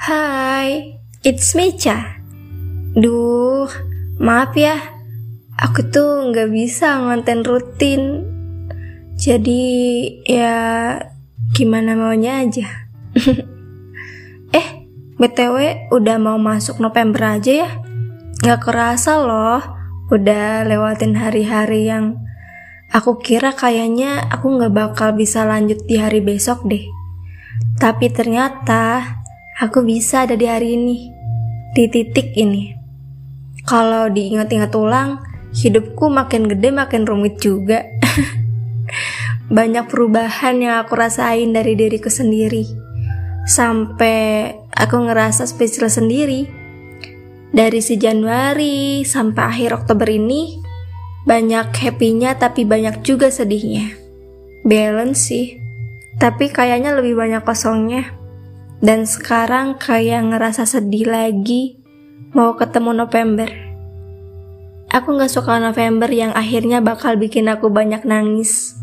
Hai, it's Mecha. Duh, maaf ya, aku tuh nggak bisa ngonten rutin. Jadi ya gimana maunya aja. eh, BTW udah mau masuk November aja ya? Nggak kerasa loh, udah lewatin hari-hari yang aku kira kayaknya aku nggak bakal bisa lanjut di hari besok deh. Tapi ternyata aku bisa ada di hari ini, di titik ini. Kalau diingat-ingat ulang, hidupku makin gede makin rumit juga. Banyak perubahan yang aku rasain dari diriku sendiri. Sampai aku ngerasa spesial sendiri. Dari si Januari sampai akhir Oktober ini, banyak happy-nya tapi banyak juga sedihnya. Balance sih, tapi kayaknya lebih banyak kosongnya. Dan sekarang kayak ngerasa sedih lagi mau ketemu November. Aku gak suka November yang akhirnya bakal bikin aku banyak nangis.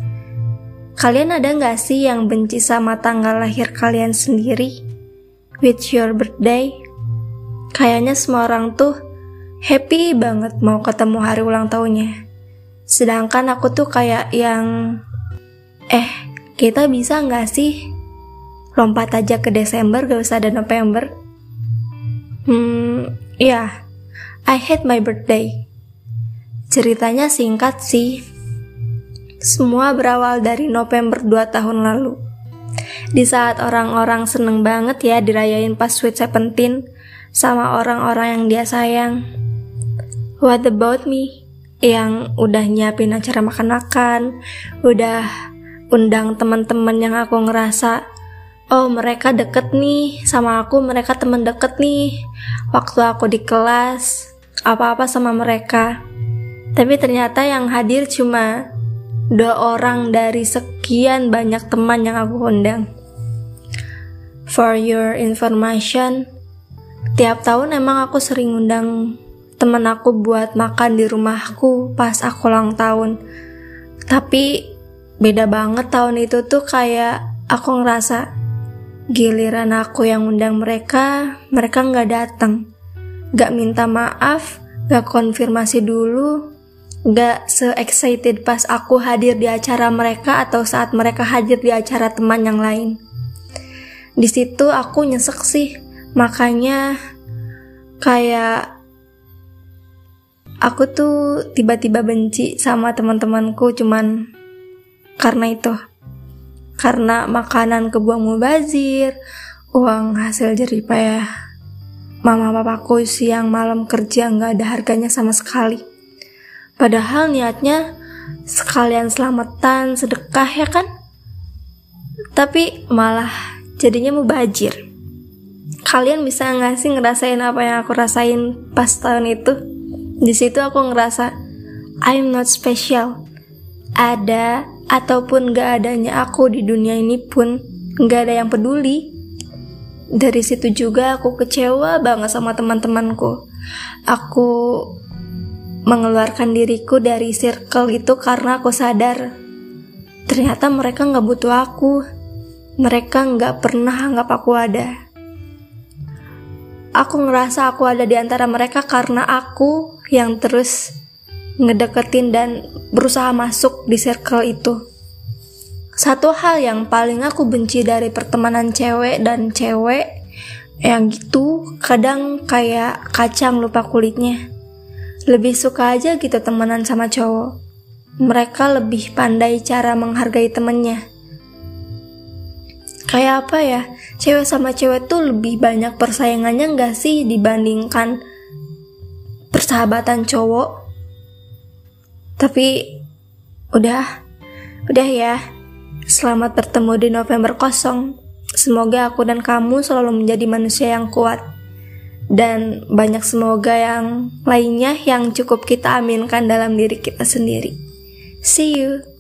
Kalian ada gak sih yang benci sama tanggal lahir kalian sendiri? With your birthday? Kayaknya semua orang tuh happy banget mau ketemu hari ulang tahunnya. Sedangkan aku tuh kayak yang... Eh, kita bisa gak sih lompat aja ke Desember gak usah ada November hmm ya yeah. I hate my birthday ceritanya singkat sih semua berawal dari November 2 tahun lalu di saat orang-orang seneng banget ya dirayain pas Sweet Seventeen sama orang-orang yang dia sayang. What about me? Yang udah nyiapin acara makan-makan, udah undang teman-teman yang aku ngerasa oh mereka deket nih. Sama aku mereka temen deket nih. Waktu aku di kelas apa-apa sama mereka. Tapi ternyata yang hadir cuma dua orang dari sekian banyak teman yang aku undang. For your information tiap tahun emang aku sering undang temen aku buat makan di rumahku pas aku ulang tahun. Tapi beda banget tahun itu tuh kayak aku ngerasa Giliran aku yang undang mereka, mereka nggak datang. Gak minta maaf, gak konfirmasi dulu, gak se-excited pas aku hadir di acara mereka atau saat mereka hadir di acara teman yang lain. Di situ aku nyesek sih, makanya kayak aku tuh tiba-tiba benci sama teman-temanku cuman karena itu karena makanan kebuang mubazir, uang hasil jeripayah mama papaku siang malam kerja nggak ada harganya sama sekali. Padahal niatnya sekalian selamatan, sedekah ya kan? Tapi malah jadinya mubazir. Kalian bisa nggak sih ngerasain apa yang aku rasain pas tahun itu? Di situ aku ngerasa I'm not special. Ada ataupun gak adanya aku di dunia ini pun gak ada yang peduli. Dari situ juga aku kecewa banget sama teman-temanku. Aku mengeluarkan diriku dari circle itu karena aku sadar ternyata mereka gak butuh aku. Mereka gak pernah anggap aku ada. Aku ngerasa aku ada di antara mereka karena aku yang terus ngedeketin dan berusaha masuk di circle itu. Satu hal yang paling aku benci dari pertemanan cewek dan cewek yang gitu kadang kayak kacang lupa kulitnya. Lebih suka aja gitu temenan sama cowok. Mereka lebih pandai cara menghargai temennya. Kayak apa ya, cewek sama cewek tuh lebih banyak persaingannya nggak sih dibandingkan persahabatan cowok? Tapi udah, udah ya. Selamat bertemu di November kosong. Semoga aku dan kamu selalu menjadi manusia yang kuat. Dan banyak semoga yang lainnya yang cukup kita aminkan dalam diri kita sendiri. See you.